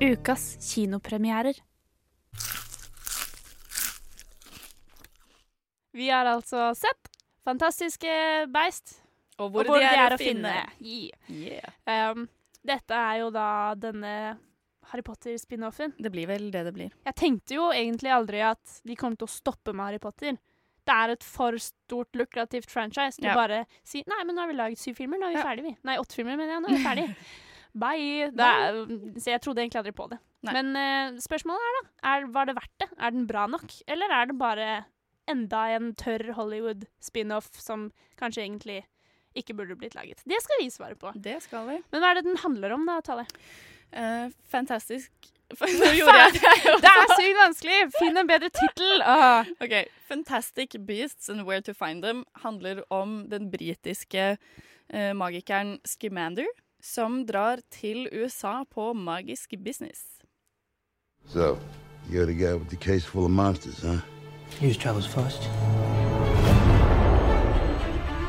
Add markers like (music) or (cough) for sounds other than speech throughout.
Ukas kinopremierer. Vi har altså sett Fantastiske beist. Og hvor, de, er, å finne. Yeah. Yeah. Um, dette er jo da denne Harry Potter-spin-offen. Det blir vel det det blir. Jeg tenkte jo egentlig aldri at de kom til å stoppe med Harry Potter. Det er et for stort, lukrativt franchise til Ja. bare si Nei, men nå har vi laget syv filmer, nå er vi Ja. ferdig, vi. Nei, åtte filmer, mener jeg. Nå er vi ferdig. (laughs) Bye. Det er, så jeg trodde egentlig aldri på det. Nei. Men uh, spørsmålet er, da, er, var det verdt det? Er den bra nok? Eller er det bare enda en tørr Hollywood-spin-off som kanskje egentlig ikke burde blitt laget? Det skal vi svare på. Det skal vi. Men hva er det den handler om, da, Tale? Uh, fantastisk (laughs) Nå gjorde jeg det. Det er sykt vanskelig! Finn en bedre tittel! Uh. Ok, Fantastic Beasts and Where to Find Them handler om den britiske uh, magikeren Scamander, som drar til USA på magisk business. So, you're the guy with the case full of monsters, huh? News travels fast.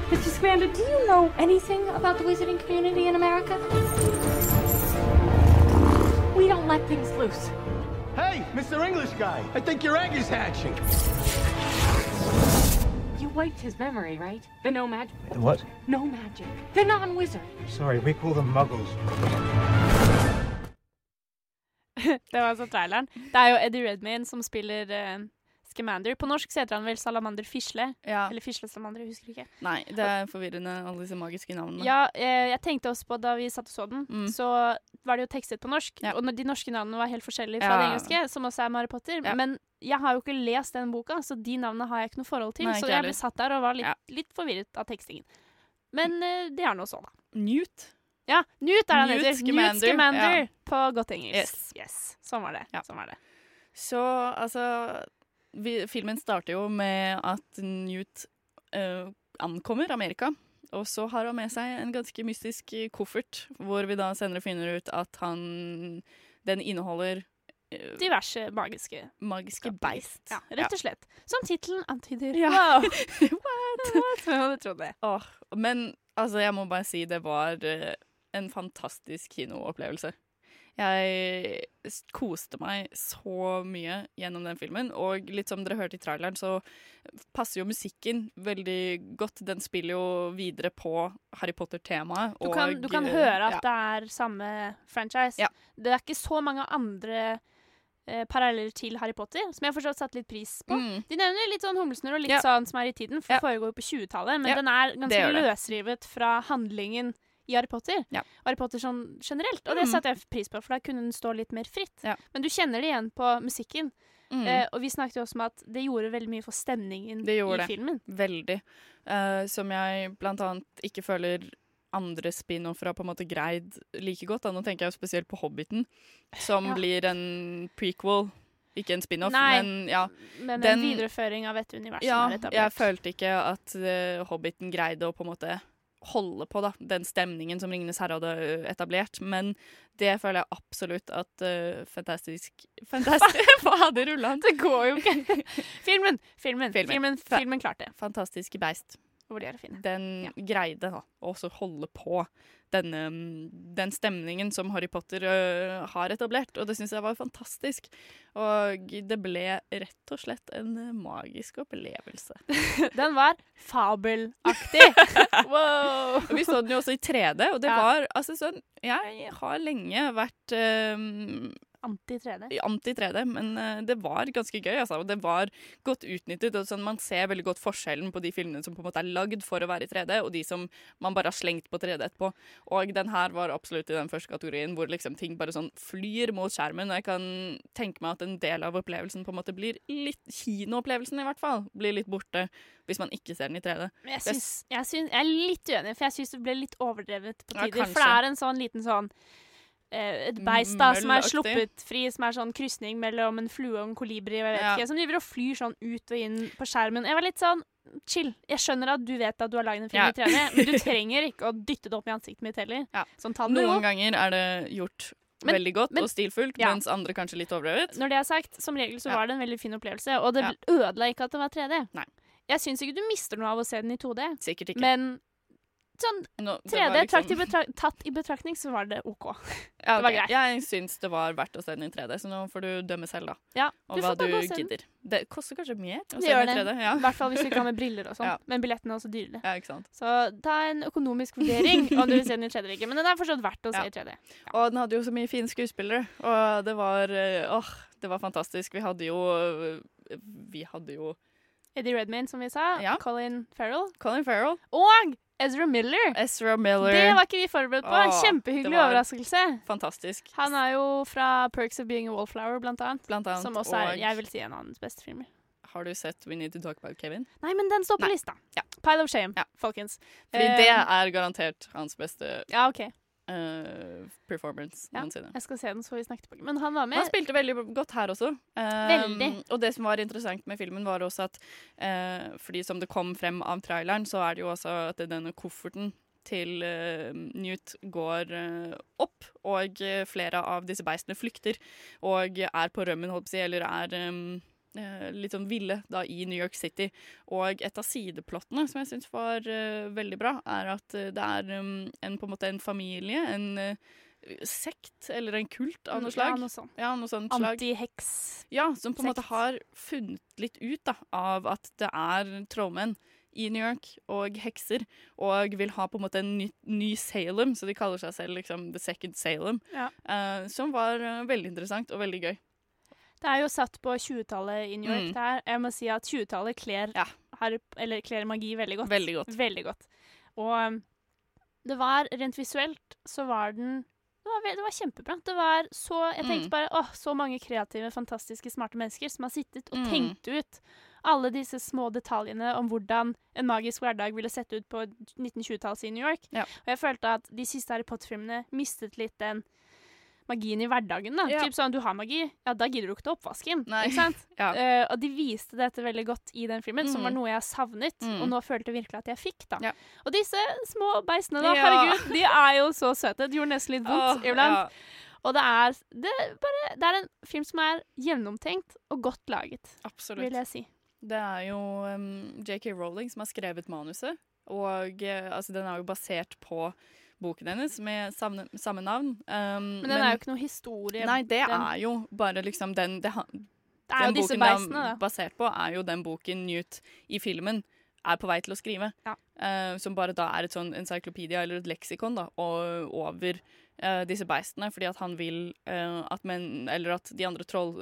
Mr. Scamander, do you know anything about the wizarding community in America? We don't let things loose. Hey, Mr. English guy, I think your egg is hatching. You wiped his memory, right? The no magic. The what? No magic. The non-wizard. Sorry, we call them muggles. (laughs) Det var altså traileren. Det er jo Eddie Redmayne som spiller uh, Scamander. På norsk heter han vel Salamander Fisle. Ja. Eller Fisle Salamander, jeg husker ikke. Nei, det er forvirrende, alle disse magiske navnene. Ja, eh, jeg tenkte også på da vi satt og så den, Mm. så var det jo tekstet på norsk. Ja. Og de norske navnene var helt forskjellige fra Ja. det engelske, som også er med Potter. Men jeg har jo ikke lest den boka, så de navnene har jeg ikke noe forhold til. Nei, så jeg ble satt der og var litt, litt forvirret av tekstingen. Men eh, det er nå sånn, da. Newt. Ja, Newt er han heter. Scamander, Newt Scamander på godt engelsk. Yes. yes. Sånn var det. Ja. Sånn var det. Så altså vi, Filmen starter jo med at Newt uh, ankommer Amerika. Og så har han med seg en ganske mystisk koffert, hvor vi da senere finner ut at han Den inneholder uh, Diverse magiske magiske beist. Ja, rett og slett. Som tittelen antyder. Ja. Wow. (laughs) What? Hvem hadde trodde det? Oh, men altså, jeg må bare si det var uh, en fantastisk kinoopplevelse. Jeg koste meg så mye gjennom den filmen, og litt som dere hørte i traileren, så passer jo musikken veldig godt. Den spiller jo videre på Harry Potter-temaet. Du kan, du kan høre at ja. det er samme franchise. Ja. Det er ikke så mange andre eh, paralleller til Harry Potter, som jeg har forstått satt litt pris på. Mm. De nevner litt sånn humlesnurr og litt Ja. sånn som er i tiden, for Ja. det foregår jo på 20-tallet, men Ja, den er ganske løsrivet fra handlingen i Harry Potter. Ja. Harry Potter sånn generelt, og det Mm. setter jeg pris på, for da kunne den stå litt mer fritt. Ja. Men du kjenner det igjen på musikken. Mm. Eh, og vi snakket jo også om at det gjorde veldig mye for stemningen Det gjorde i det. filmen. Veldig. Uh, som jeg blant annet ikke føler andre spin-offer har på en måte greid like godt. Da. Nå tenker jeg jo spesielt på Hobbiten, som Ja. blir en prequel. Ikke en spin-off, men ja. Men Den- en videreføring av et univers ja jeg følte ikke at uh, Hobbiten greide å på en måte holde på da, den stemningen som Ringenes herre hadde etablert. Men det føler jeg absolutt at uh, Fantastisk Fantastisk (laughs) Hva hadde rulla? Det går jo ikke. filmen, filmen, Filmen. filmen, filmen, klarte det. Fantastiske beist. Hvor de er å finne. Den Ja. greide da, å holde på denne, mm, den stemningen som Harry Potter uh, har etablert, og det syns jeg var fantastisk. Og det ble rett og slett en magisk opplevelse. (laughs) Den var fabelaktig. (laughs) wow! (laughs) Vi så den jo også i 3D, og det Ja. var altså sånn Jeg har lenge vært ø, Anti-3D. anti-3D, men ø, det var ganske gøy, altså. Og det var godt utnyttet. Og sånn, man ser veldig godt forskjellen på de filmene som på en måte er lagd for å være i 3D, og de som man bare har slengt på 3D etterpå. Og den her var absolutt i den første kategorien hvor liksom ting bare sånn flyr mot skjermen. Og jeg kan tenke meg at en del av opplevelsen på en måte blir litt Kinoopplevelsen, i hvert fall, blir litt borte hvis man ikke ser den i 3D. Men jeg, syns, jeg, syns, jeg er litt uenig, for jeg syns det ble litt overdrevet på Ja, for det er en sånn liten sånn eh, et beist da, som er sluppet fri, som er sånn krysning mellom en flue og en kolibri, Ja. ikke, som driver og flyr sånn ut og inn på skjermen. Jeg var litt sånn chill. Jeg skjønner at du vet at du har laget en film Ja. i 3D, men du (laughs) trenger ikke å dytte det opp i ansiktet mitt heller. Ja. Sånn Noen ganger er det gjort Men- veldig godt men- og stilfullt, Ja. mens andre kanskje litt overdrevet. Når det er sagt, som regel så var det en veldig fin opplevelse, og det ødela ikke at det var 3D. Nei. Jeg syns ikke du mister noe av å se den i 2D, Sikkert ikke. men sånn 3D var liksom- tatt i betraktning, så var det OK. Ja, (laughs) det var greit. Jeg syns det var verdt å se den i 3D, så nå får du dømme selv, da. Ja, Og hva du gidder. Det koster kanskje mer å se den i det. 3D. Ja. I hvert fall hvis du ikke har med (laughs) briller og sånn. Ja. Men billettene er også dyrere. ja, ikke sant. Så ta en økonomisk vurdering om du vil se den i 3D eller ikke. Men den er fortsatt verdt å se i 3D. Og den hadde jo så mye fine skuespillere, og det var eh, Åh, det var fantastisk. Vi hadde jo eh, Vi hadde jo Eddie Redmayne, som vi sa. Ja. Colin Farrell. Colin Farrell, Og Ezra Miller! Ezra Miller. Det var ikke vi forberedt på. Åh, Kjempehyggelig overraskelse. Fantastisk. Han er jo fra Perks of Being a Wallflower, blant annet. Blant annet. Som også er, og jeg vil si, en av hans beste filmer. har du sett We Need to Talk About Kevin? Nei, men den står på Nei. lista. Ja. Pile of Shame, Ja. folkens. Fordi Eh, det er garantert hans beste Ja, OK. Eh, performance Ja. noensinne. Jeg skal se den, så vi snakket tilbake. Men han var med. Han spilte veldig godt her også. Um. Og det som var interessant med filmen, var også at uh, fordi som det kom frem av traileren, så er det jo også at denne kofferten til uh, Newt går uh, opp, og flere av disse beistene flykter og er på rømmen, holdt på å si, eller er um, litt sånn ville da i New York City. Og et av sideplottene som jeg syns var uh, veldig bra, er at eh, det er um, en, på en måte en familie, en uh, sekt eller en kult av noe slag. Ja, noe sånt. Ja, sånt slag. Antiheks. Ja, som på en måte har funnet litt ut da, av at det er trollmenn i New York og hekser, og vil ha på en måte en ny, ny Salem, så de kaller seg selv liksom The Second Salem, Ja. uh, som var eh, veldig interessant og veldig gøy. Det er jo satt på 20-tallet i New York. Mm. Det er, jeg må si at 20-tallet kler, Ja. Kler magi veldig godt. Veldig godt. Veldig godt. Og um, det var rent visuelt så var den det var, det var kjempebra. Det var så, jeg tenkte Mm. bare åh, så mange kreative, fantastiske, smarte mennesker som har sittet og Mm. tenkt ut alle disse små detaljene om hvordan en magisk hverdag ville sett ut på 1920-tallet i New York. Ja. Og jeg følte at de siste Harry Potter-filmene mistet litt den magien i hverdagen. da. Ja. Typ sånn, Du har magi, ja, da gidder du ikke ta oppvasken. Ikke sant? (laughs) Ja. uh, og de viste dette veldig godt i den filmen, som Mhm. var noe jeg savnet. Mm. Og nå følte jeg virkelig at jeg fikk. da. Ja. Og disse små beistene, da, herregud, de er jo så søte. Det gjorde nesten litt vondt oh, iblant. Og det er, det, bare, det er en film som er gjennomtenkt og godt laget, absolutt. vil jeg si. Det er jo um, JK Rowling som har skrevet manuset, og uh, altså, den er jo basert på boken hennes med samme, samme navn. Um, Men den er jo ikke noe historie. Nei, det den, er jo bare liksom den det, det er jo den disse boken det beistene, er basert på, er jo den boken Newt i filmen er på vei til å skrive. Ja. Uh, som bare da er et sånn encyclopedia eller et leksikon da, og, over uh, disse beistene. Fordi at han vil uh, at menn Eller at de andre troll...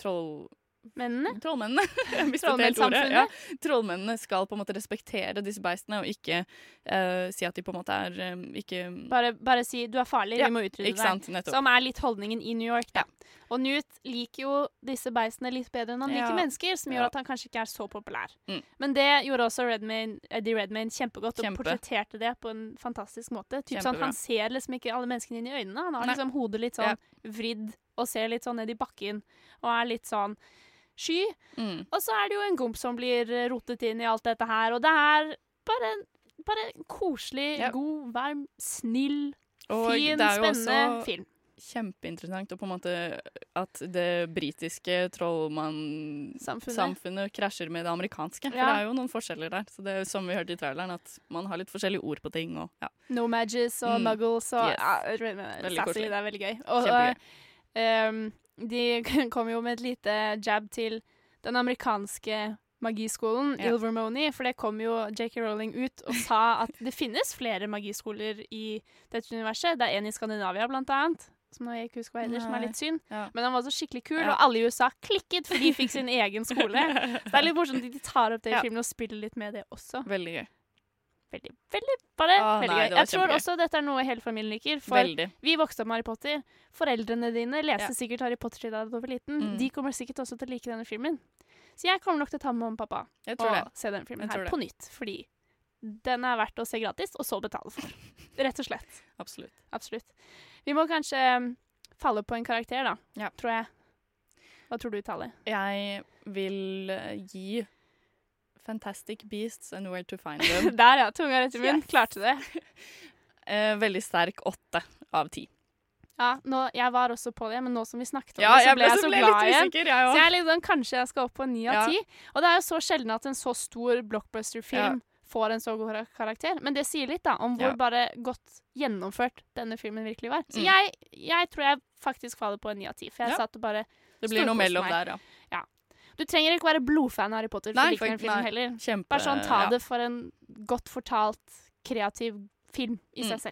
troll Mennene. Trollmennene. (laughs) Trollmennsamfunnet. Ja. Trollmennene skal på en måte respektere disse beistene, og ikke uh, si at de på en måte er um, ikke Bare, bare si 'du er farlig, Ja, vi må utrydde deg'. Som er litt holdningen i New York. da. Og Newt liker jo disse beistene litt bedre enn han Ja. liker mennesker, som gjør Ja. at han kanskje ikke er så populær. Mm. Men det gjorde også Redmayne, Eddie Redmayne kjempegodt, og Kjempe. portretterte det på en fantastisk måte. Typ sånn, han ser liksom ikke alle menneskene inn i øynene. Han har liksom hodet litt sånn vridd og ser litt sånn ned i bakken og er litt sånn sky. Mm. Og så er det jo en gomp som blir eh, rotet inn i alt dette her, og det er bare, bare en koselig, Ja. god, varm, snill, Og fin, spennende film. kjempeinteressant og på en måte at det britiske trollmannsamfunnet Samfunnet. krasjer med det amerikanske. For det er jo noen forskjeller der. Så det er som vi hørte i traileren, at man har litt forskjellige ord på ting. Og, ja. No og Mm. Muggles og Yes. ja, Sassy, det er veldig gøy. Og, Kjempegøy. ehm, de (laughs) kom jo med et lite jab til den amerikanske magiskolen, Ja. Ilvermony, for det kom jo JK Rowling ut og sa at det finnes flere magiskoler i dette universet. Det er en i Skandinavia, blant annet, som jeg ikke husker hva heter, som er litt synd. Ja. Men han var så skikkelig kul, Ja. og alle i USA klikket, for de fikk sin (laughs) egen skole. Så det er litt morsomt at de tar opp det i filmen og spiller litt med det også. Veldig gøy. Veldig, veldig, bare Åh, veldig nei, gøy. det Jeg tror også dette er noe hele familien liker. For Veldig. vi vokste opp med Harry Potter. Foreldrene dine leste Ja. sikkert Harry Potter til da du var liten. Mm. De kommer sikkert også til å like denne filmen. Så jeg kommer nok til å ta med mamma og pappa Jeg tror det. og se denne filmen her det. på nytt. Fordi den er verdt å se gratis, og så betale for. (laughs) Rett og slett. Absolutt. Absolutt. Vi må kanskje um, falle på en karakter, da. Ja. Tror jeg. Hva tror du, Tali? Jeg vil eh, gi Fantastic Beasts and Where to Find (laughs) Them Der, ja. Tunga rett i munnen. Yes. Klarte det. (laughs) eh, veldig sterk åtte av ti. Ja, nå, jeg var også på det, men nå som vi snakket om Ja, det, så jeg ble ble, jeg så så ble glad igjen. usikker, jeg Så jeg sånn, kanskje jeg skal opp på ni av Ja. ti. Og det er jo så sjelden at en så stor blockbuster-film får en så god karakter. Men det sier litt da, om hvor Ja. bare godt gjennomført denne filmen virkelig var. Så Mm. jeg, jeg tror jeg faktisk faller på en ni av ti. For jeg Ja. satt og bare Det blir noe mellom der, ja. Du trenger ikke være blodfan av Harry Potter for å like den filmen heller. Kjempe Bare sånn ta ja. det for en godt fortalt, kreativ film i Mm. seg selv.